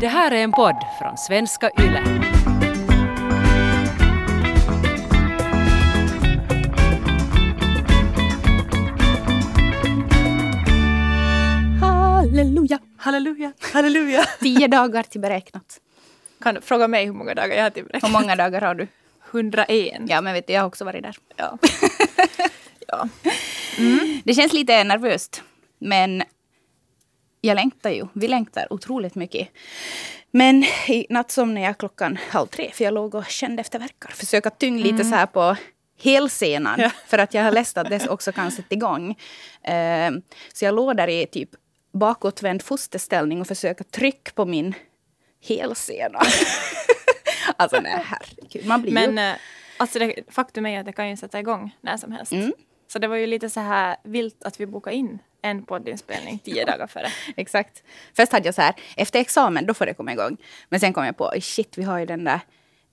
Det här är en podd från svenska YLE. Halleluja! Halleluja, halleluja. Tio dagar till beräknat. Kan du fråga mig hur många dagar jag har till Hur många dagar har du? 101. Ja, men vet du, jag har också varit där. Ja. ja. Det känns lite nervöst. Men jag längtar ju. Vi längtar otroligt mycket. Men i natt somnade jag klockan halv tre för jag låg och kände efter verkar. Försöka tynga lite så här på helsenan. Ja. För att jag har läst att det också kan sätta igång. Eh, så jag låg där i typ bakåtvänd fosterställning och försöka trycka på min helsena. alltså nej, herregud. Man blir ju... Men eh, alltså det, faktum är att det kan ju sätta igång när som helst. Mm. Så det var ju lite så här vilt att vi bokade in en poddinspelning tio dagar före. Exakt. Först hade jag så här, efter examen, då får det komma igång. Men sen kom jag på, shit, vi har ju den där,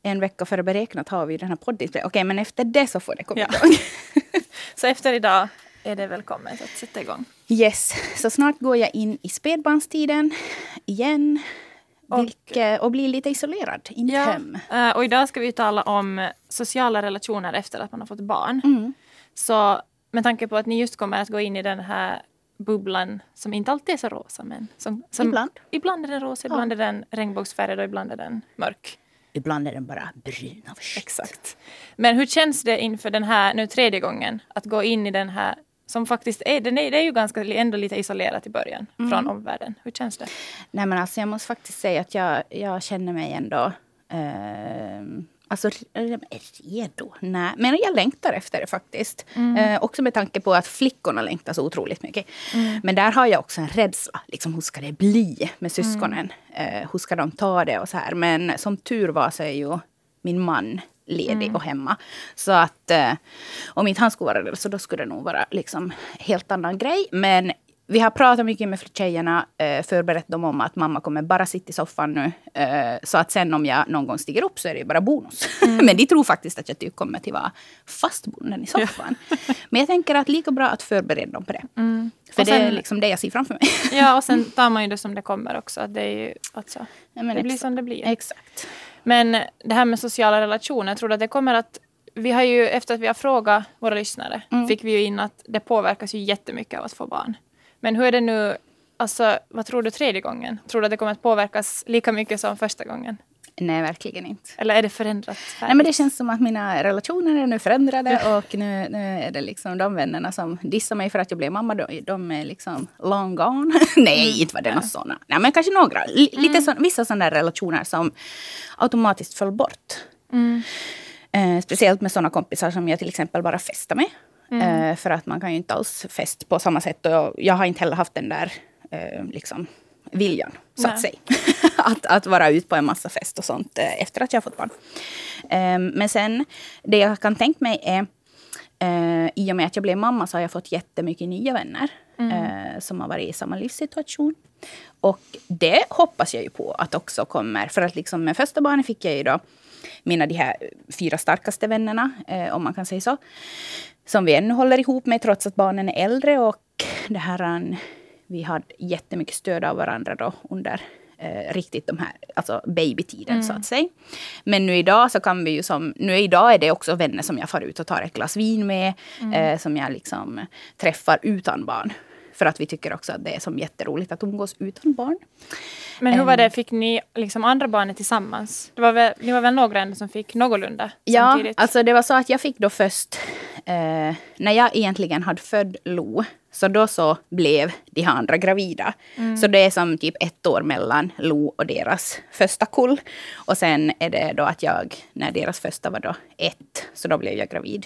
en vecka före beräknat har vi den här poddinspelningen. Okej, men efter det så får det komma Ja. igång. Så efter idag är det välkommet att sätta igång. Yes, så snart går jag in i spädbarnstiden igen. Och- Vilket, och blir lite isolerad i mitt hem. Eh, och idag ska vi tala om sociala relationer efter att man har fått barn. Mm. Så med tanke på att ni just kommer att gå in i den här bubblan som inte alltid är så rosa men som, som Ibland. Ibland är den rosa, ibland är den regnbågsfärgad och ibland är den mörk. Ibland är den bara brun av shit. Exakt. Men hur känns det inför den här, nu tredje gången, att gå in i den här som faktiskt är, den är, det är ju ganska ändå lite isolerat i början från omvärlden. Hur känns det? Nej men alltså jag måste faktiskt säga att jag, jag känner mig ändå... Eh, alltså re- redo? Nej, men jag längtar efter det faktiskt. Eh, också med tanke på att flickorna längtar så otroligt mycket. Men där har jag också en rädsla. Liksom, hur ska det bli med syskonen? Eh, hur ska de ta det och så här. Men som tur var så är ju min man ledig och hemma. Så att eh, om inte han skulle vara det så då skulle det nog vara liksom helt annan grej. Men vi har pratat mycket med tjejerna, eh, förberett dem om att mamma kommer bara sitta i soffan nu. Eh, så att sen om jag någon gång stiger upp så är det bara bonus. Men de tror faktiskt att jag typ kommer till vara fastbunden i soffan. Men jag tänker att lika bra att förbereda dem på det. För Mm. Och det är sen- liksom det jag ser framför mig. Ja, och sen tar man ju det som det kommer också. Att det är ju, alltså, Ja, det blir som det blir. Exakt. Men det här med sociala relationer, tror att det kommer att... Vi har ju, efter att vi har frågat våra lyssnare, fick vi ju in att det påverkas ju jättemycket av att få barn. Men hur är det nu, alltså vad tror du tredje gången? Tror du att det kommer att påverkas lika mycket som första gången? Nej, verkligen inte. Eller är det förändrat? Nej, men det känns som att mina relationer är nu förändrade och nu, nu är det liksom de vännerna som dissar mig för att jag blev mamma, de, de är liksom long gone. Nej, inte var det något sådana. Nej, men kanske några. L- lite så, vissa sådana relationer som automatiskt föll bort. Eh, speciellt med sådana kompisar som jag till exempel bara festar med. Eh, för att man kan ju inte alls fest på samma sätt. Och jag, har inte heller haft den där eh, liksom, viljan, så att säga. att, att vara ute på en massa fest och sånt eh, efter att jag fått barn. Eh, men sen, det jag kan tänka mig är I och med att jag blev mamma så har jag fått jättemycket nya vänner eh, som har varit i samma livssituation. Och det hoppas jag ju på att också kommer. För att liksom med första barnet fick jag ju då mina de här fyra starkaste vännerna, eh, om man kan säga så. Som vi ännu håller ihop med trots att barnen är äldre. Och det här, en- vi hade jättemycket stöd av varandra då under eh, riktigt de här, alltså babytiden så att säga. Men nu idag så kan vi ju som, nu idag är det också vänner som jag far ut och tar ett glas vin med. Eh, som jag liksom träffar utan barn. För att vi tycker också att det är som jätteroligt att umgås utan barn. Men hur var det, fick ni liksom andra barnet tillsammans? Det var väl, ni var väl några ändå som fick någorlunda Ja, samtidigt? alltså det var så att jag fick då först, eh, när jag egentligen hade född Lo, så då så blev de här andra gravida. Så det är som typ ett år mellan Lo och deras första kull. Och sen är det då att jag, när deras första var då ett, så då blev jag gravid.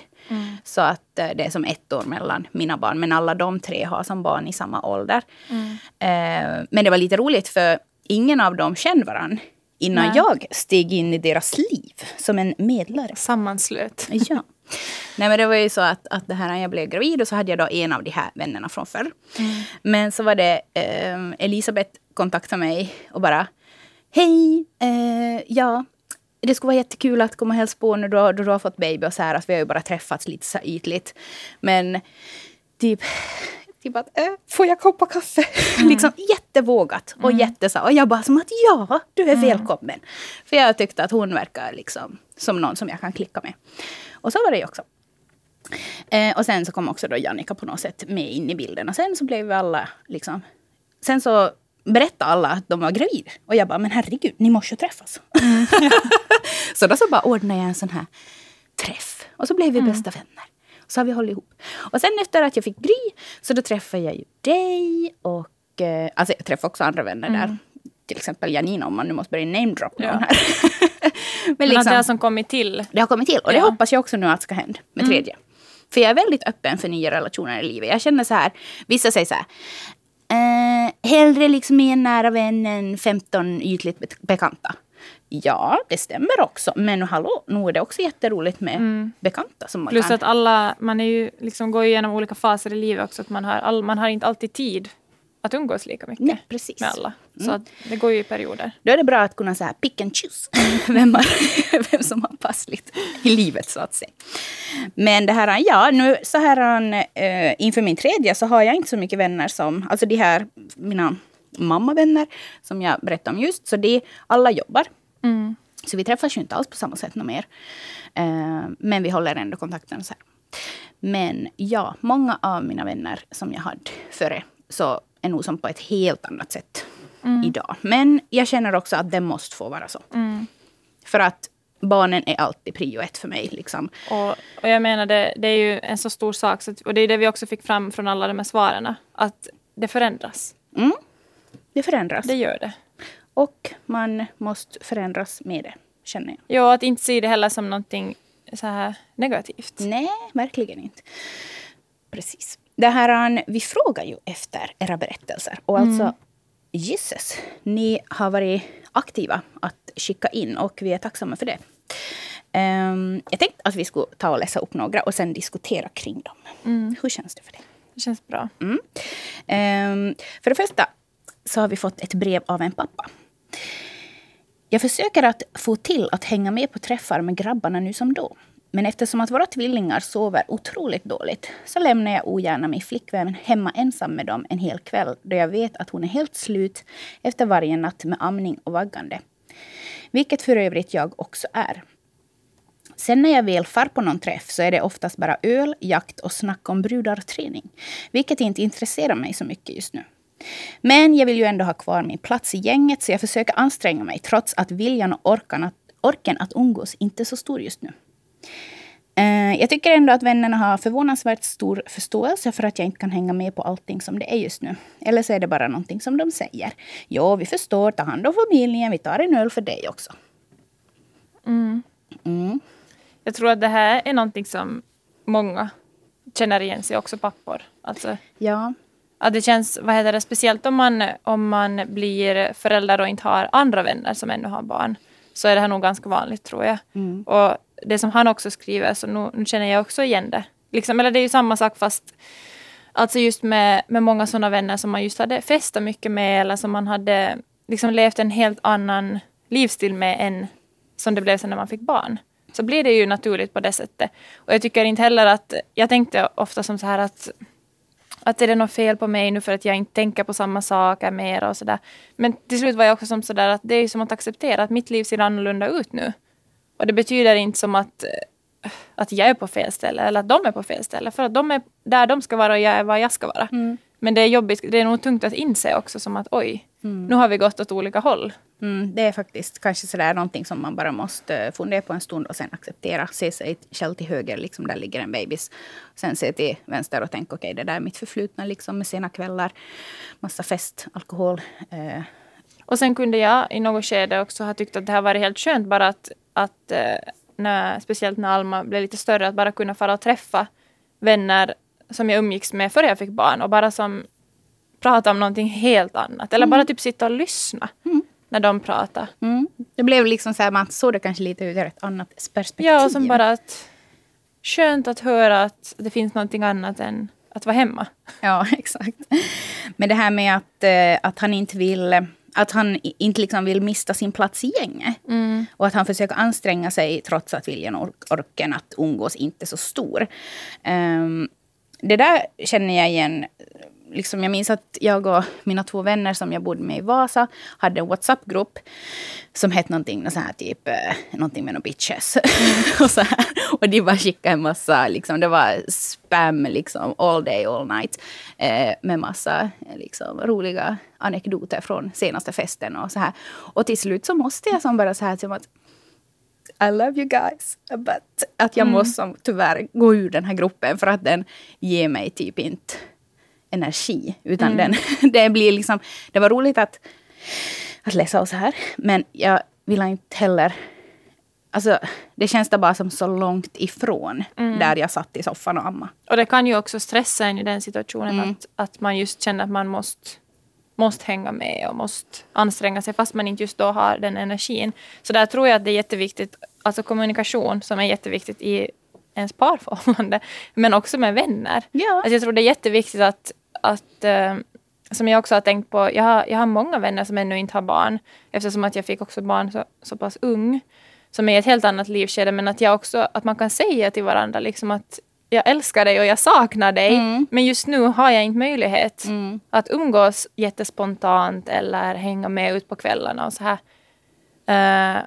Så att eh, det är som ett år mellan mina barn. Men alla de tre har som barn i samma ålder. Eh, men det var lite roligt för ingen av dem kände varandra innan Nej. jag steg in i deras liv som en medlare. Sammanslöt. Ja. Nej men det var ju så att, att det här när jag blev gravid och så hade jag då en av de här vännerna från förr. Men så var det eh, Elisabeth kontaktade mig och bara Hej, eh, ja, det skulle vara jättekul att komma och hälsa på när du, har- du har fått baby och så här. Att vi har ju bara träffats lite så ytligt. Men typ, typ att äh, får jag koppa kaffe? liksom jättevågat och jättesa. Och jag bara som att ja, du är välkommen. För jag tyckte att hon verkar liksom som någon som jag kan klicka med. Och så var det ju också. Eh, och sen så kom också då Jannica på något sätt med in i bilden. Och sen så blev vi alla liksom... Sen så berättade alla att de var gravida. Och jag bara, men herregud, ni måste ju träffas. så då så bara ordnade jag en sån här träff. Och så blev vi bästa vänner. Så har vi hållit ihop. Och sen efter att jag fick Gry, så då träffade jag ju dig och... Eh, alltså jag träffade också andra vänner där. Till exempel Janina, om man nu måste börja namedroppa Ja. någon här. men Men liksom, det har som kommit till. det har kommit till och det Ja. hoppas jag också nu att ska hända med tredje. För jag är väldigt öppen för nya relationer i livet. Jag känner så här, vissa säger så här. Eh, hellre liksom en nära vän än 15 ytligt be- bekanta. Ja, det stämmer också. Men hallå, nu är det också jätteroligt med bekanta. Som man Plus kan. att alla, man är ju, liksom går igenom olika faser i livet också. Att man, har all, man har inte alltid tid att umgås lika mycket Nej, precis. med alla. Så att det går ju i perioder. Då är det bra att kunna så här pick and choose vem, man, vem som har passligt i livet så att säga. Men det här, ja, nu så här äh, inför min tredje så har jag inte så mycket vänner som, alltså de här mina mammavänner som jag berättade om just, så de alla jobbar. Så vi träffas ju inte alls på samma sätt något mer. Eh, men vi håller ändå kontakten så här. Men ja, många av mina vänner som jag hade före så är nog som på ett helt annat sätt idag. Men jag känner också att det måste få vara så. För att barnen är alltid prio ett för mig. Liksom. Och, och jag menar, det, det är ju en så stor sak. Så och det är det vi också fick fram från alla de här svaren. Att det förändras. Det förändras. Det gör det. Och man måste förändras med det, känner jag. Ja, att inte se det heller som någonting så här negativt. Nej, verkligen inte. Precis. Det här, vi frågar ju efter era berättelser. Och alltså, gisses, ni har varit aktiva att skicka in och vi är tacksamma för det. Ehm, jag tänkte att vi skulle ta och läsa upp några och sen diskutera kring dem. Hur känns det för dig? Det känns bra. Ehm, för det första så har vi fått ett brev av en pappa. Jag försöker att få till att hänga med på träffar med grabbarna nu som då. Men eftersom att våra tvillingar sover otroligt dåligt så lämnar jag ogärna min flickvän hemma ensam med dem en hel kväll då jag vet att hon är helt slut efter varje natt med amning och vaggande. Vilket för övrigt jag också är. Sen när jag väl far på någon träff så är det oftast bara öl, jakt och snack om brudarträning. Vilket inte intresserar mig så mycket just nu. Men jag vill ju ändå ha kvar min plats i gänget så jag försöker anstränga mig trots att viljan och orkan att, orken att umgås inte är så stor just nu. Eh, Jag tycker ändå att vännerna har förvånansvärt stor förståelse för att jag inte kan hänga med på allting som det är just nu. Eller så är det bara någonting som de säger. Jo, vi förstår, ta hand om familjen, vi tar en öl för dig också. Jag tror att det här är någonting som många känner igen sig, också pappor. Alltså, Ja, att det känns, vad heter det, speciellt om man, om man blir förälder och inte har andra vänner som ännu har barn. Så är det här nog ganska vanligt tror jag. Och det som han också skriver, så nu, nu känner jag också igen det. Liksom, eller det är ju samma sak fast Alltså just med, med många sådana vänner som man just hade festat mycket med eller som man hade liksom levt en helt annan livsstil med än som det blev sen när man fick barn. Så blir det ju naturligt på det sättet. Och jag tycker inte heller att, jag tänkte ofta som så här att att är det något fel på mig nu för att jag inte tänker på samma saker mer och sådär. Men till slut var jag också som sådär att det är som att acceptera att mitt liv ser annorlunda ut nu. Och det betyder inte som att, eh, att jag är på fel ställe eller att de är på fel ställe. För att de är där de ska vara och jag är var jag ska vara. Men det är jobbigt, det är nog tungt att inse också som att oj, nu har vi gått åt olika håll. Mm, det är faktiskt kanske sådär någonting som man bara måste eh, fundera på en stund och sen acceptera. Se sig själv till höger, liksom där ligger en bebis. Sen se till vänster och tänka okej, det där är mitt förflutna liksom med sena kvällar, massa fest, alkohol. Eh, Och sen kunde jag i något skede också ha tyckt att det har varit helt skönt bara att, att eh, när, speciellt när Alma blev lite större, att bara kunna fara och träffa vänner som jag umgicks med före jag fick barn och bara som prata om någonting helt annat. Eller bara typ sitta och lyssna när de pratar. mm. Det blev liksom så här, man såg det kanske lite ur ett annat perspektiv. Ja, och som bara att skönt att höra att det finns någonting annat än att vara hemma. Ja, exakt. Men det här med att, eh, att han inte vill att han inte liksom vill mista sin plats i gänget. Och att han försöker anstränga sig trots att viljan och ork- orken att umgås inte är så stor. Ehm, det där känner jag igen liksom, jag minns att jag och mina två vänner som jag bodde med i Vasa hade en WhatsApp-grupp som hette någonting, så här, typ, eh, någonting med några bitches. och, så här. och de bara skickade en massa, liksom, det var spam liksom, all day, all night. Eh, med massa liksom, roliga anekdoter från senaste festen och så här. Och till slut så måste jag som bara så här, som att i love you guys. But att jag mm. måste tyvärr gå ur den här gruppen för att den ger mig typ inte energi. Utan mm. den, det blir liksom, det var roligt att, att läsa och så här. Men jag vill inte heller Alltså, det känns det bara som så långt ifrån mm. där jag satt i soffan och amma. Och det kan ju också stressa en i den situationen mm. att, att man just känner att man måste, måste hänga med och måste anstränga sig fast man inte just då har den energin. Så där tror jag att det är jätteviktigt, alltså kommunikation som är jätteviktigt i ens parförhållande, men också med vänner. Ja. Alltså jag tror det är jätteviktigt att att eh, som jag också har tänkt på, jag har, jag har många vänner som ännu inte har barn eftersom att jag fick också barn så, så pass ung som är ett helt annat livskede men att jag också, att man kan säga till varandra liksom att jag älskar dig och jag saknar dig mm. men just nu har jag inte möjlighet mm. att umgås jättespontant eller hänga med ut på kvällarna och så här. Uh,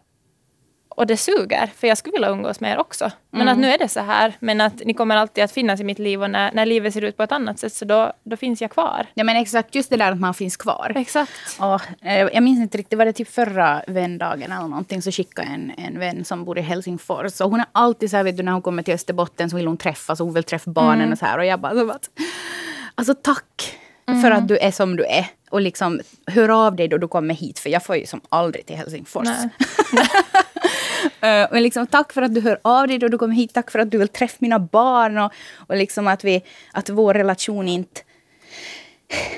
och det suger, för jag skulle vilja umgås med er också. Men mm. att nu är det så här. Men att ni kommer alltid att finnas i mitt liv och när, när livet ser ut på ett annat sätt så då, då finns jag kvar. Ja men exakt, just det där att man finns kvar. Exakt. Och, eh, jag minns inte riktigt, var det typ förra vändagen eller någonting så skickade en, en vän som bor i Helsingfors. Och hon är alltid så här, vet du när hon kommer till Österbotten så vill hon träffas och hon vill träffa barnen mm. och så här. Och jag bara, så att, alltså tack mm. för att du är som du är. Och liksom, hör av dig då du kommer hit, för jag får ju som aldrig till Helsingfors. uh, men liksom, tack för att du hör av dig då du kommer hit. Tack för att du vill träffa mina barn. Och, och liksom att, vi, att vår relation inte...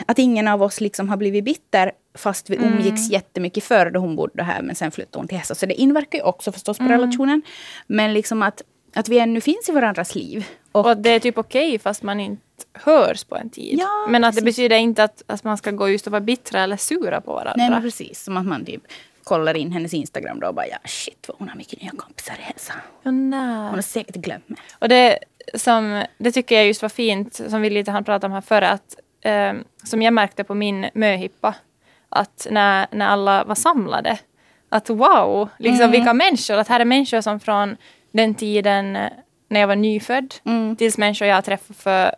Att ingen av oss liksom har blivit bitter fast vi mm. umgicks jättemycket förr då hon bodde här. Men sen flyttade hon till Hesa. Så det inverkar ju också förstås på mm. relationen. Men liksom att, att vi ännu finns i varandras liv. Och, och det är typ okej okay, fast man inte hörs på en tid. Ja, men att det betyder inte att, att man ska gå just och vara bittra eller sura på varandra. Nej men precis. Som att man typ kollar in hennes Instagram då och bara ja shit vad hon har mycket nya kompisar i Hälsa. Hon har säkert glömt mig. Och det, som, det tycker jag just var fint, som vi lite hann prata om här före, att eh, som jag märkte på min möhippa, att när, när alla var samlade, att wow, liksom mm. vilka människor, att här är människor som från den tiden när jag var nyfödd, mm. tills människor jag har träffat för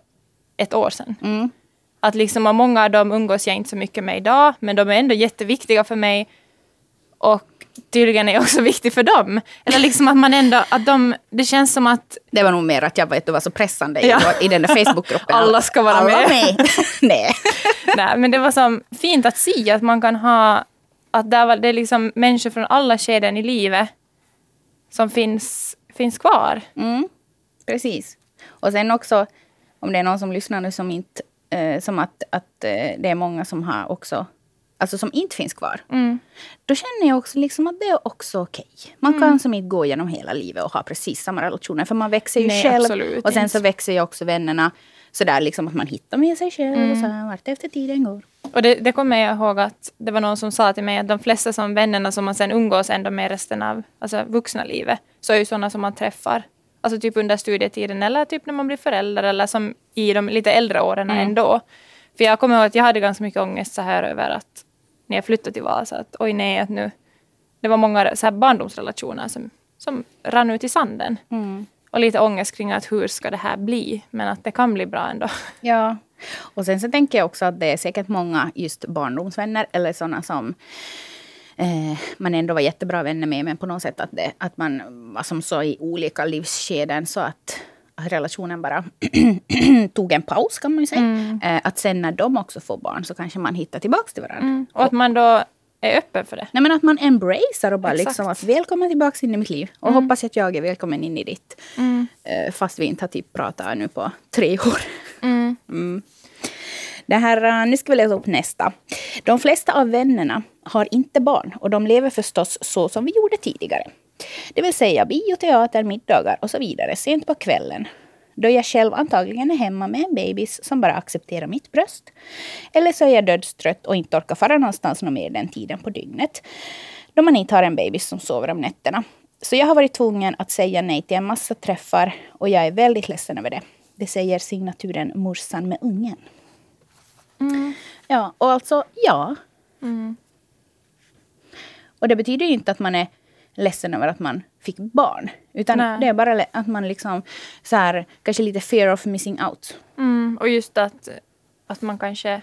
ett år sedan. Mm. Att liksom, många av dem umgås jag inte så mycket med idag, men de är ändå jätteviktiga för mig. Och tydligen är jag också viktig för dem. Eller liksom att man ändå, att de, det känns som att... Det var nog mer att jag vet, var så pressande ja. i, i den där Facebookgruppen. Alla ska vara Alla med. med. Nej. Nej, men det var så fint att se att man kan ha, att där var det liksom människor från alla skeden i livet som finns, finns kvar. Mm, precis. Och sen också, om det är någon som lyssnar nu som inte, eh, som att, att eh, det är många som har också alltså som inte finns kvar. Mm. Då känner jag också liksom att det är också okej. Okay. Man mm. kan som inte gå genom hela livet och ha precis samma relationer. För man växer ju Nej, själv. Och sen så växer ju också vännerna. Så där liksom att man hittar med sig själv mm. och så här, vart efter tiden går. Och det, det kommer jag ihåg att det var någon som sa till mig att de flesta som vännerna som man sen umgås ändå med resten av alltså vuxna livet så är ju sådana som man träffar Alltså typ under studietiden eller typ när man blir förälder eller som i de lite äldre åren mm. ändå. För jag kommer ihåg att jag hade ganska mycket ångest så här över att när jag flyttade till Vasa att oj nej att nu det var många så här barndomsrelationer som, som rann ut i sanden. Mm. Och lite ångest kring att hur ska det här bli? Men att det kan bli bra ändå. Ja. Och sen så tänker jag också att det är säkert många just barndomsvänner eller sådana som eh, man ändå var jättebra vänner med. Men på något sätt att, det, att man var som så i olika livsskeden så att relationen bara tog en paus kan man ju säga. Mm. Eh, att sen när de också får barn så kanske man hittar tillbaka till varandra. Mm. Och att man då är öppen för det. Nej men att man embracear och bara Exakt. liksom att välkommen tillbaka in i mitt liv. Och mm. hoppas att jag är välkommen in i ditt. Mm. Eh, fast vi inte har typ pratat nu på tre år. Det här, eh, nu ska vi läsa upp nästa. De flesta av vännerna har inte barn och de lever förstås så som vi gjorde tidigare. Det vill säga bio, teater, middagar och så vidare sent på kvällen. Då jag själv antagligen är hemma med en bebis som bara accepterar mitt bröst. Eller så är jag dödstrött och inte orkar fara någonstans någon mer den tiden på dygnet. Då man inte har en bebis som sover om nätterna. Så jag har varit tvungen att säga nej till en massa träffar och jag är väldigt ledsen över det. Det säger signaturen morsan med ungen. Ja, och alltså ja. Mm. Och det betyder ju inte att man är ledsen över att man fick barn. Utan Nej. det är bara att man liksom så här, kanske lite fear of missing out. Mm, och just att, att man kanske...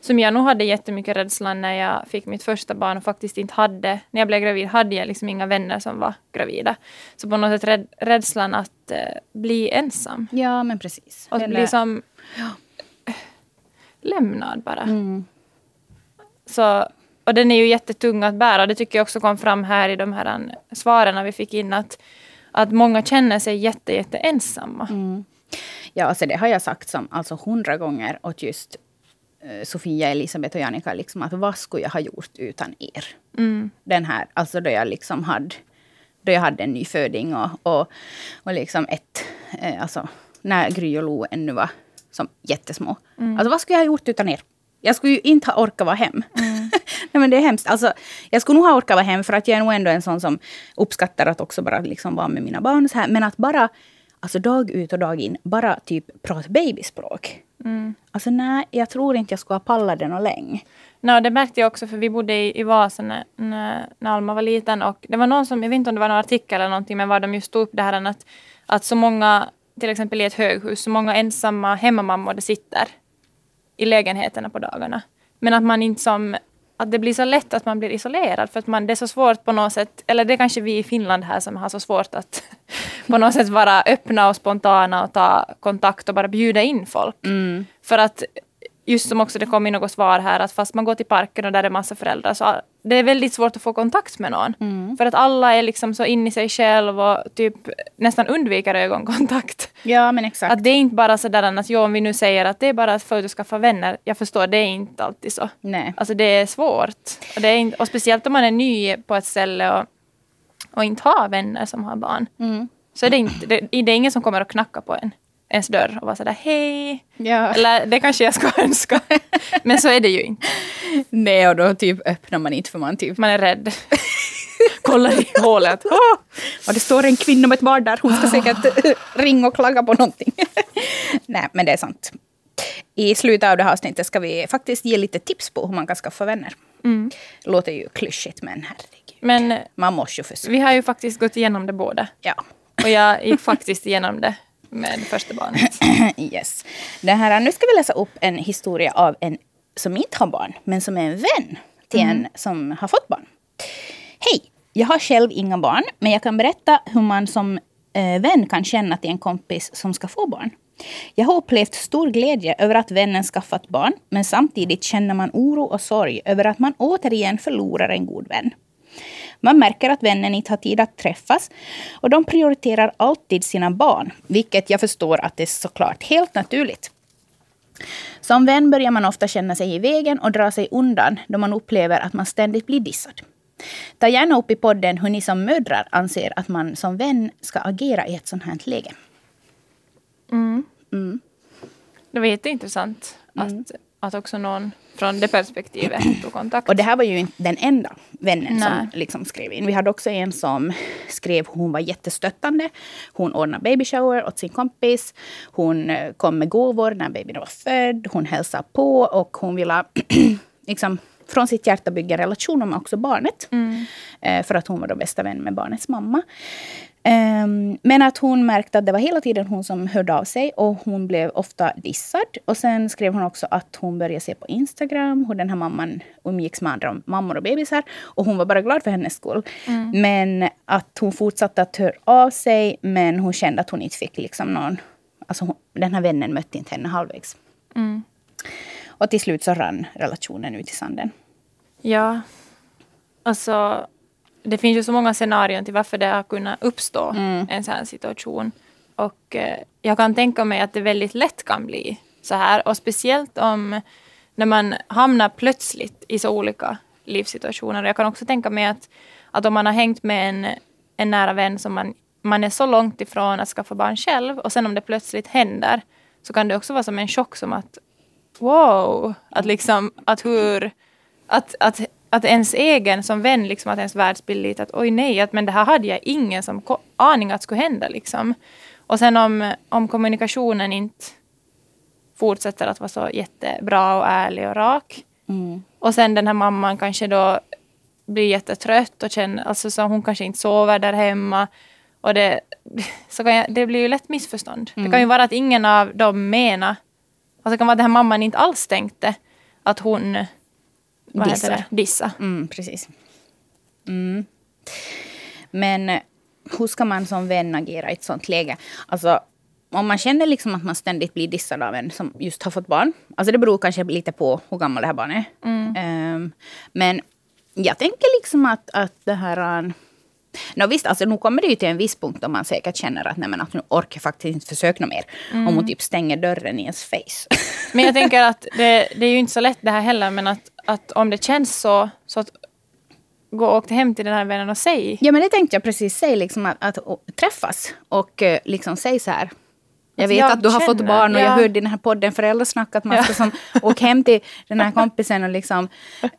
Som jag nog hade jättemycket rädslan när jag fick mitt första barn och faktiskt inte hade... När jag blev gravid hade jag liksom inga vänner som var gravida. Så på något sätt rädslan att eh, bli ensam. Ja, men precis. Och Den bli som lämnad bara. Mm. Så, och den är ju jättetung att bära. Det tycker jag också kom fram här i de här an- svaren vi fick in. Att, att många känner sig jätte, jätte ensamma. Mm. Ja, alltså det har jag sagt som alltså hundra gånger åt just eh, Sofia, Elisabeth och Janika. Liksom, att vad skulle jag ha gjort utan er? Mm. Den här, alltså då jag liksom hade, då jag hade en nyföding och, och, och liksom ett, eh, alltså när Gry och Lo ännu var som jättesmå. Alltså vad skulle jag ha gjort utan er? Jag skulle ju inte ha orkat vara hem. Nej men det är hemskt. Alltså, jag skulle nog ha orkat vara hem för att jag är nog ändå en sån som uppskattar att också bara liksom vara med mina barn. Så här. Men att bara, alltså dag ut och dag in, bara typ prata babyspråk. Alltså nej, jag tror inte jag skulle ha pallat det något länge. No, det märkte jag också för vi bodde i, i Vasa när, när, när Alma var liten och det var någon som, jag vet inte om det var någon artikel eller någonting, men var de just tog upp det här att, att så många, till exempel i ett höghus, så många ensamma hemmamammor det sitter i lägenheterna på dagarna. Men att man inte som, att det blir så lätt att man blir isolerad för att man, det är så svårt på något sätt, eller det är kanske vi i Finland här som har så svårt att på något sätt vara öppna och spontana och ta kontakt och bara bjuda in folk. För att just som också det kom i något svar här, att fast man går till parken och där är massa föräldrar, så det är väldigt svårt att få kontakt med någon. För att alla är liksom så in i sig själv och typ nästan undviker ögonkontakt. Ja men exakt. Att det är inte bara sådär att, jo, om vi nu säger att det är bara att få ut och skaffa vänner, jag förstår, det är inte alltid så. Nej. Alltså det är svårt. Och, det är inte, och speciellt om man är ny på ett ställe och, och inte har vänner som har barn. Mm. Så är det, inte, det, det är ingen som kommer att knacka på en, ens dörr och vara sådär hej. Ja. Eller det kanske jag ska önska. Men så är det ju inte. Nej, och då typ öppnar man inte för man typ... Man är rädd. Kollar i hålet. Åh! Och det står en kvinna med ett barn där. Hon ska säkert ringa och klaga på någonting. Nej, men det är sant. I slutet av det här avsnittet ska vi faktiskt ge lite tips på hur man kan skaffa vänner. Låter ju klyschigt, men herregud. Men Man måste ju försöka. vi har ju faktiskt gått igenom det båda. Ja. Och jag gick faktiskt igenom det med första barnet. Yes. Det här, nu ska vi läsa upp en historia av en som inte har barn, men som är en vän till en som har fått barn. Hej! Jag har själv inga barn, men jag kan berätta hur man som eh, vän kan känna till en kompis som ska få barn. Jag har upplevt stor glädje över att vännen skaffat barn, men samtidigt känner man oro och sorg över att man återigen förlorar en god vän. Man märker att vännen inte har tid att träffas och de prioriterar alltid sina barn, vilket jag förstår att det är såklart helt naturligt. Som vän börjar man ofta känna sig i vägen och dra sig undan då man upplever att man ständigt blir dissad. Ta gärna upp i podden hur ni som mödrar anser att man som vän ska agera i ett sånt här läge. Det var jätteintressant att, att också någon från det perspektivet tog kontakt. Och det här var ju inte den enda vännen Nej. som liksom skrev in. Vi hade också en som skrev hon var jättestöttande. Hon ordnade baby shower åt sin kompis. Hon eh, kom med gåvor när babyn var född. Hon hälsade på och hon ville liksom, från sitt hjärta bygga en relation med också barnet. Eh, För att hon var då bästa vän med barnets mamma. Ehm, men att hon märkte att det var hela tiden hon som hörde av sig och hon blev ofta dissad. Och sen skrev hon också att hon började se på Instagram hur den här mamman umgicks med andra mammor och bebisar. Och hon var bara glad för hennes skull. Men att hon fortsatte att höra av sig men hon kände att hon inte fick liksom någon... Alltså hon, den här vännen mötte inte henne halvvägs. Mm. Och till slut så rann relationen ut i sanden. Ja. Alltså, det finns ju så många scenarion till varför det har kunnat uppstå en sån här situation. Och eh, jag kan tänka mig att det väldigt lätt kan bli så här. Och speciellt om när man hamnar plötsligt i så olika livssituationer. Jag kan också tänka mig att, att om man har hängt med en, en nära vän som man, man är så långt ifrån att skaffa barn själv och sen om det plötsligt händer så kan det också vara som en chock som att wow, att liksom att hur att, att, att ens egen som vän, liksom att ens världsbild lite att oj nej, att, men det här hade jag ingen som aning att skulle hända liksom. Och sen om, om kommunikationen inte fortsätter att vara så jättebra och ärlig och rak. Mm. Och sen den här mamman kanske då blir jättetrött och känner, alltså så hon kanske inte sover där hemma. Och det, så kan jag, det blir ju lätt missförstånd. Det kan ju vara att ingen av dem menar, alltså kan vara att den här mamman inte alls tänkte att hon vad Dissar. heter det? Dissa. Mm, precis. Mm. Men eh, hur ska man som vän agera i ett sånt läge? Alltså, om man känner liksom att man ständigt blir dissad av en som just har fått barn. Alltså det beror kanske lite på hur gammal det här barnet är. Ehm, men jag tänker liksom att, att det här... Nå visst, alltså nu kommer det ju till en viss punkt då man säkert känner att, nej, men att nu orkar jag faktiskt inte försöka mer. Om hon typ stänger dörren i ens face. Men jag tänker att det, det är ju inte så lätt det här heller, men att, att om det känns så, så att gå och åka hem till den här vännen och säg. Ja, men det tänkte jag precis säga, liksom att, att å- träffas och eh, liksom säga så här. Jag vet jag att du har fått barn och jag ja. hörde i den här podden Föräldrasnack att man Ja. ska som, åka hem till den här kompisen och liksom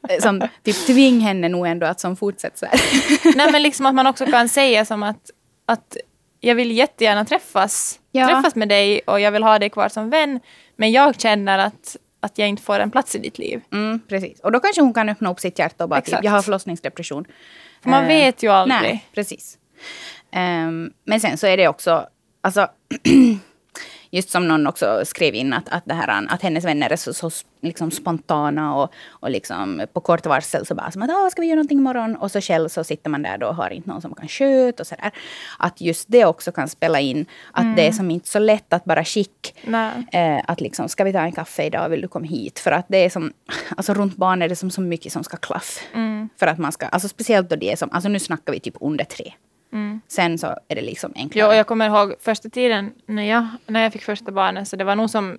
eh, som, typ tving henne nog ändå att som fortsätter så här. Nej, men liksom att man också kan säga som att, att jag vill jättegärna träffas, Ja. träffas med dig och jag vill ha dig kvar som vän. Men jag känner att, att jag inte får en plats i ditt liv. Mm, precis. Och då kanske hon kan öppna upp sitt hjärta och bara typ, Exakt. jag har förlossningsdepression. För man Eh, vet ju aldrig. Nej, precis. Ehm, men sen så är det också, alltså, just som någon också skrev in att, att, det här, att hennes vänner är så, så liksom spontana och, och liksom på kort varsel så bara som att ah, ska vi göra någonting imorgon? Och så själv så sitter man där då och har inte någon som kan sköta och sådär. Att just det också kan spela in. Att det är som inte så lätt att bara skicka. Eh, att liksom, ska vi ta en kaffe idag, vill du komma hit? För att det är som, alltså runt barn är det som så mycket som ska klaffa. För att man ska, alltså speciellt då det är som, alltså nu snackar vi typ under tre. Sen så är det liksom enklare. Och jag kommer ihåg första tiden när jag, när jag fick första barnet, så det var nog som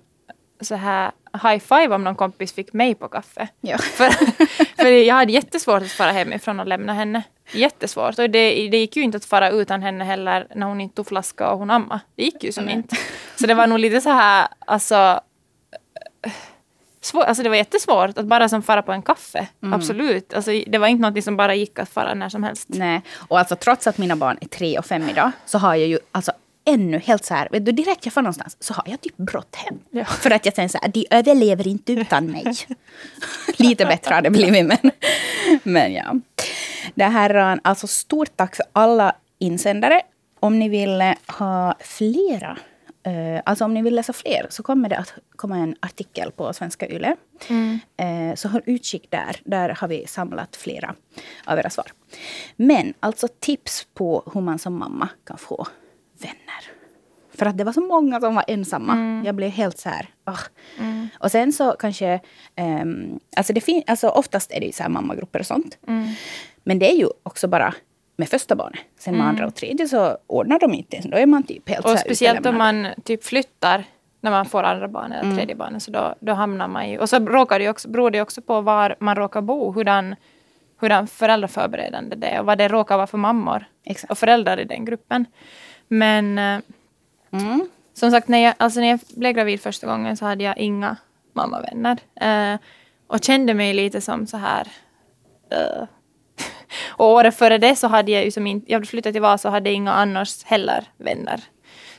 så här high five om någon kompis fick mig på kaffe. Ja. För, för jag hade jättesvårt att fara hemifrån och lämna henne. Jättesvårt. Och det, det gick ju inte att fara utan henne heller när hon inte tog flaska och hon amma. Det gick ju som Nej. inte. Så det var nog lite så här, alltså... Svår, alltså det var jättesvårt att bara som fara på en kaffe. Absolut. Alltså det var inte något som bara gick att fara när som helst. Nej, och alltså trots att mina barn är tre och fem idag så har jag ju alltså ännu helt så här, vet du, direkt jag får någonstans så har jag typ brått hem. Ja. För att jag tänker så här, de överlever inte utan mig. Lite bättre har det blivit men, men ja. Det här, alltså stort tack för alla insändare. Om ni vill ha flera Eh, alltså om ni vill läsa fler så kommer det att komma en artikel på Svenska Yle. Eh, så håll utkik där. Där har vi samlat flera av era svar. Men alltså tips på hur man som mamma kan få vänner. För att det var så många som var ensamma. Jag blev helt så här... ah. Och sen så kanske... ehm, alltså, det fin- alltså oftast är det ju så här mammagrupper och sånt. Men det är ju också bara med första barnet. Sen med andra och tredje så ordnar de inte ens. Då är man typ helt Och speciellt om man typ flyttar när man får andra barn eller Mm. tredje barnet. Så då, då hamnar man ju... Och så råkar det också, beror det också på var man råkar bo. Hurdan, hurdan föräldraförberedande det är och vad det råkar vara för mammor Exakt. och föräldrar i den gruppen. Men eh, Mm. som sagt, när jag, alltså när jag blev gravid första gången så hade jag inga mammavänner. Eh, och kände mig lite som så här... eh. och året före det så hade jag ju som inte... Jag flyttade till Vasa och hade inga annars heller vänner.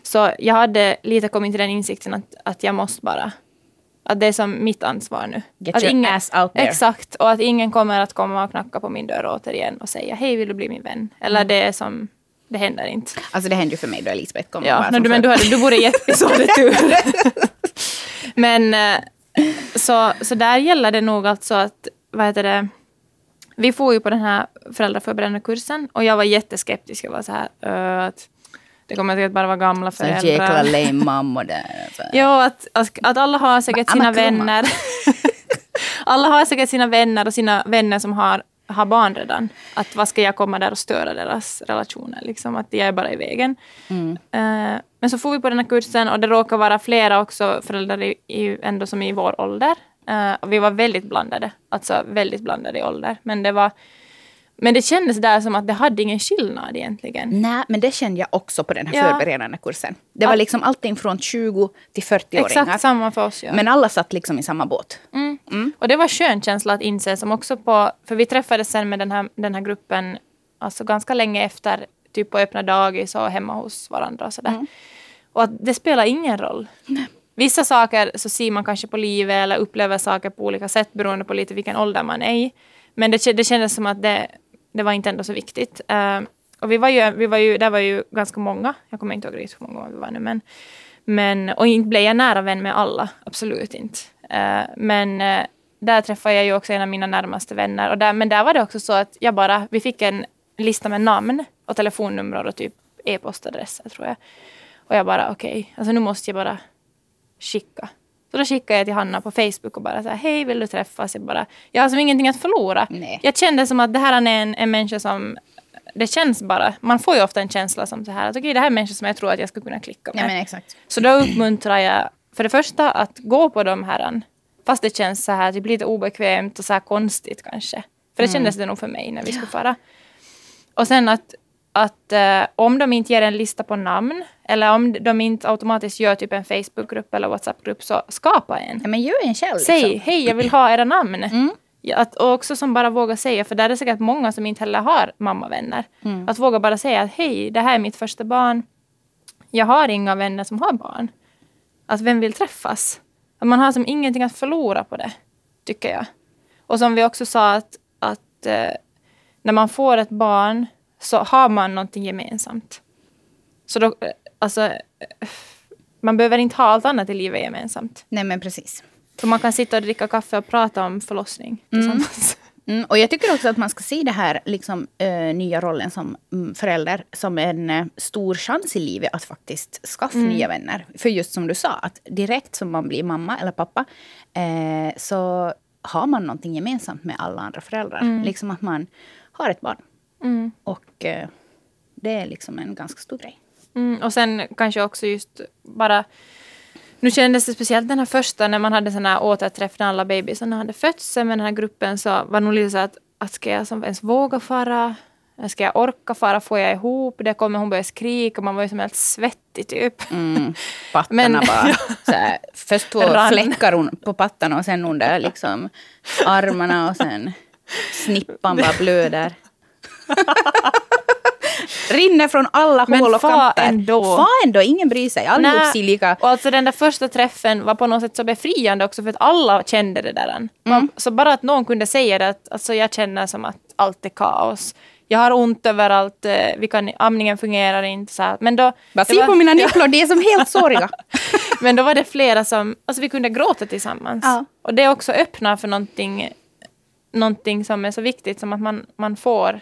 Så jag hade lite kommit till den insikten att, att jag måste bara... Att det är som mitt ansvar nu. Get att your ass out there. Exakt. Och att ingen kommer att komma och knacka på min dörr återigen och säga hej, vill du bli min vän? Eller Mm. det är som... Det händer inte. Alltså det hände ju för mig då Elisabeth kom. och Ja, no, som du, men du, hade, du så hade tur. men eh, så, så där gäller det nog alltså att, vad heter det, vi får ju på den här föräldraförberedande kursen och jag var jätteskeptisk. Jag var så här, "Ö, att det kommer säkert bara vara gamla Så jäkla föräldrar. lame mammor där. Alltså. Jo, att, att, att alla har säkert sina vänner. alla har säkert sina vänner och sina vänner som har, har barn redan. Att vad ska jag komma där och störa deras relationer? Liksom, att jag är bara i vägen. Eh, men så får vi på den här kursen och det råkar vara flera också föräldrar i, i, ändå som är i vår ålder. Och vi var väldigt blandade. Alltså väldigt blandade i ålder. Men det var men det kändes där som att det hade ingen skillnad egentligen. Nej, men det kände jag också på den här Ja. förberedande kursen. Det var Att- liksom allting från 20 till 40-åringar. Exakt samma för oss. Ja. Men alla satt liksom i samma båt. Mm. Och det var skön känsla att inse som också på, för vi träffades sen med den här, den här gruppen alltså ganska länge efter, typ på öppna dagis och hemma hos varandra och sådär. Och att det spelar ingen roll vissa saker så ser man kanske på livet eller upplever saker på olika sätt beroende på lite vilken ålder man är i. Men det, det kändes som att det, det var inte ändå så viktigt. Uh, och vi var ju, vi var ju, där var ju ganska många. Jag kommer inte ihåg riktigt hur många vi var nu. Men, men, och inte blev jag nära vän med alla. Absolut inte. Uh, men uh, där träffade jag ju också en av mina närmaste vänner. Och där, men där var det också så att jag bara, vi fick en lista med namn och telefonnummer och typ e-postadresser tror jag. Och jag bara okej, okay, alltså nu måste jag bara skicka. Så då skickade jag till Hanna på Facebook och bara så här, hej vill du träffas? Jag, bara, jag har som ingenting att förlora. Nej. Jag kände som att det här är en, en människa som det känns bara, man får ju ofta en känsla som så här att okej okay, det här är en människa som jag tror att jag skulle kunna klicka med. Ja. Så då uppmuntrar jag för det första att gå på de här fast det känns så här typ lite obekvämt och så här konstigt kanske. För det mm. kändes det nog för mig när vi skulle fara. Och sen att att eh, om de inte ger en lista på namn eller om de inte automatiskt gör typ en Facebookgrupp eller WhatsAppgrupp så skapa en. Ja, men gör en själv. Säg liksom. hej jag vill ha era namn. Mm. Att, och också som bara våga säga, för där är det säkert många som inte heller har mammavänner. Mm. Att våga bara säga att hej, det här är mitt första barn. Jag har inga vänner som har barn. Att vem vill träffas? Att man har som ingenting att förlora på det, tycker jag. Och som vi också sa att, att eh, när man får ett barn så har man någonting gemensamt. Så då, alltså, man behöver inte ha allt annat i livet gemensamt. Nej men precis. För man kan sitta och dricka kaffe och prata om förlossning tillsammans. Mm. Mm, och jag tycker också att man ska se det här liksom, äh, nya rollen som mm, förälder som en äh, stor chans i livet att faktiskt skaffa mm. nya vänner. För just som du sa, att direkt som man blir mamma eller pappa äh, så har man någonting gemensamt med alla andra föräldrar. Mm. Liksom att man har ett barn. Mm. Och eh, det är liksom en ganska stor grej. Mm, och sen kanske också just bara nu kändes det speciellt den här första när man hade sån här återträff när alla bebisarna hade fötts med den här gruppen så var nog lite så att, att ska jag som ens våga fara? Ska jag orka fara? Får jag ihop det? Kommer hon börja skrika? Man var ju som helt svettig typ. Mm, pattarna Men, bara. Så här, först två Rann. fläckar på pattarna och sen under liksom armarna och sen snippan bara blöder. Rinner från alla Men hål och kanter. Ändå. Fa ändå. Ingen bryr sig. Allihop ser lika... Och alltså den där första träffen var på något sätt så befriande också för att alla kände det där. Mm. Så bara att någon kunde säga det att alltså jag känner som att allt är kaos. Jag har ont överallt, eh, vi kan, amningen fungerar inte. Så här. Men då, Bara se på mina nycklor, de är som helt såriga. Men då var det flera som, alltså vi kunde gråta tillsammans. Ja. Och det också öppnar för någonting, någonting som är så viktigt som att man, man får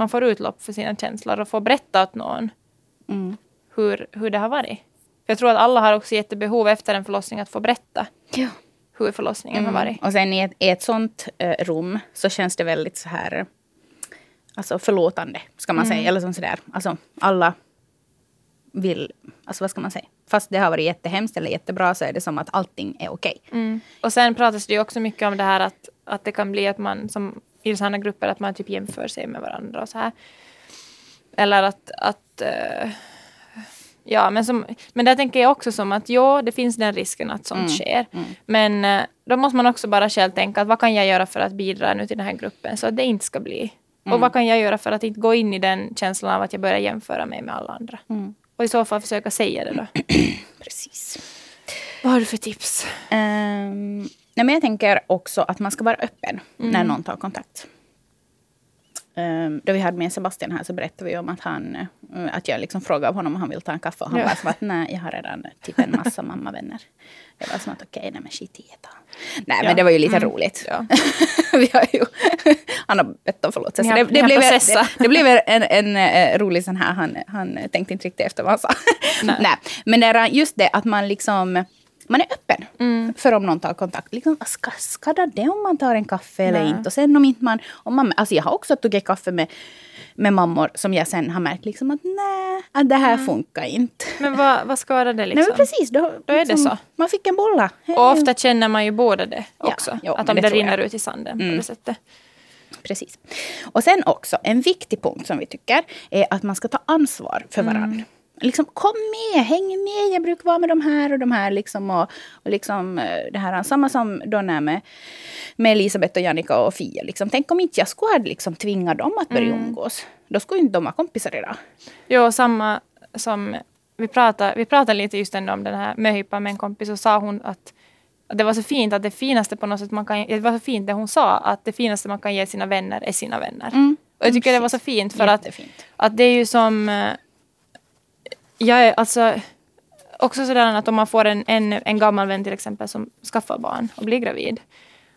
man får utlopp för sina känslor och får berätta åt någon mm. hur, hur det har varit. För jag tror att alla har också jättebehov efter en förlossning att få berätta ja. hur förlossningen mm. har varit. Och sen i ett, i ett sånt äh, rum så känns det väldigt så här alltså förlåtande, ska man mm. säga. Eller som sådär. Alltså alla vill, alltså vad ska man säga? Fast det har varit jättehemskt eller jättebra så är det som att allting är okej. Okay. Mm. Och sen pratas det ju också mycket om det här att, att det kan bli att man som i sådana grupper att man typ jämför sig med varandra och så här. Eller att, att uh, ja men, som, men där tänker jag också som att ja, det finns den risken att sånt mm. sker. Mm. Men uh, då måste man också bara själv tänka att vad kan jag göra för att bidra nu till den här gruppen så att det inte ska bli. Mm. Och vad kan jag göra för att inte gå in i den känslan av att jag börjar jämföra mig med alla andra. Mm. Och i så fall försöka säga det då. Precis. Vad har du för tips? Um, Nej, men jag tänker också att man ska vara öppen mm. när någon tar kontakt. Um, då vi hade med Sebastian här så berättade vi om att, han, uh, att jag liksom frågade honom om han vill ta en kaffe. Och han ja. bara som att nej, jag har redan typ en massa mammavänner. Jag var som att okej, okay, nej men skit i det. Nej ja. men det var ju lite mm. roligt. Ja. vi har ju, han har bett om förlåtelse. Det, det, blev, det, det blev en, en, en, en, rolig sån här, han, han tänkte inte riktigt efter vad han sa. Nej. nej. Men det just det att man liksom man är öppen mm. för om någon tar kontakt. Liksom, ska, skadar det om man tar en kaffe eller inte? Och sen om inte man, om man... Alltså jag har också tagit kaffe med, med mammor som jag sen har märkt liksom att nej, att det här mm. funkar inte. Men vad, vad skadar det liksom? Nej, precis, då, då är liksom, det så. Man fick en bolla. Och ofta känner man ju båda det också. Ja, jo, att om det, det rinner ut i sanden mm. på det sättet. Precis. Och sen också, en viktig punkt som vi tycker är att man ska ta ansvar för varandra. Mm liksom, kom med, häng med, jag brukar vara med de här och de här. Liksom, och, och liksom, eh, det här, samma som då när med, med Elisabeth och Jannica och Fia. Liksom. Tänk om inte jag skulle liksom, tvinga dem att börja mm. umgås. Då skulle inte de ha kompisar idag. Jo, samma som vi pratade, vi pratade lite just ändå om den här möhippan med en kompis och sa hon att, att det var så fint att det finaste på något sätt man kan, det var så fint det hon sa att det finaste man kan ge sina vänner är sina vänner. Mm. Och jag tycker det var så fint för att, Jättefint. att det är ju som eh, jag är alltså också sådär att om man får en, en, en gammal vän till exempel som skaffar barn och blir gravid.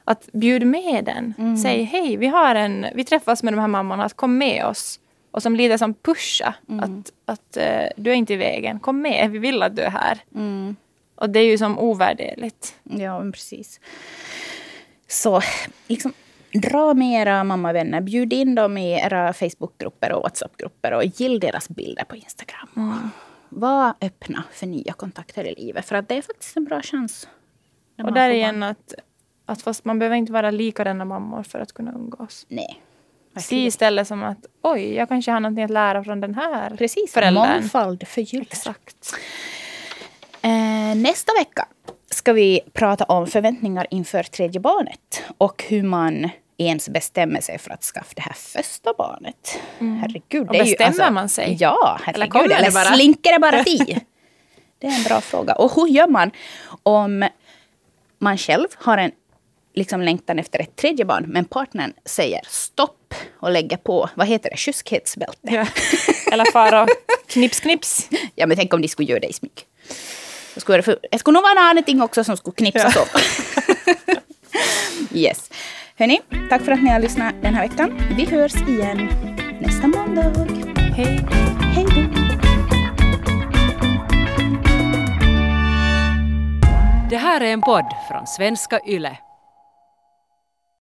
Att bjud med den. Mm. Säg hej, vi, har en, vi träffas med de här mammorna, att kom med oss. Och som lite som pusha. Mm. Att, att eh, du är inte i vägen, kom med, vi vill att du är här. Mm. Och det är ju som ovärderligt. Ja, men precis. Så liksom, dra med era mammavänner. Bjud in dem i era Facebookgrupper och Whatsappgrupper och gill deras bilder på Instagram. Var öppna för nya kontakter i livet. För att det är faktiskt en bra chans. Och där igen att, att fast man behöver inte vara likadana mammor för att kunna umgås. Nej. Se istället som att oj, jag kanske har någonting att lära från den här Precis, föräldern. mångfald förgyller. Exakt. Eh, nästa vecka ska vi prata om förväntningar inför tredje barnet och hur man ens bestämmer sig för att skaffa det här första barnet. Herregud. Mm. Och bestämmer man sig? Ja, herregud. Eller kommer det Eller bara? slinker det bara till? det är en bra fråga. Och hur gör man om man själv har en liksom längtan efter ett tredje barn men partnern säger stopp och lägger på, vad heter det, kyskhetsbälte? Ja. Eller fara knips knips. Ja, men tänk om de skulle göra det i smyg. Då skulle det, det skulle nog vara någonting också som skulle knipsas upp. yes. Hörni, tack för att ni har lyssnat den här veckan. Vi hörs igen nästa måndag. Hej. Hej då! Det här är en podd från svenska YLE.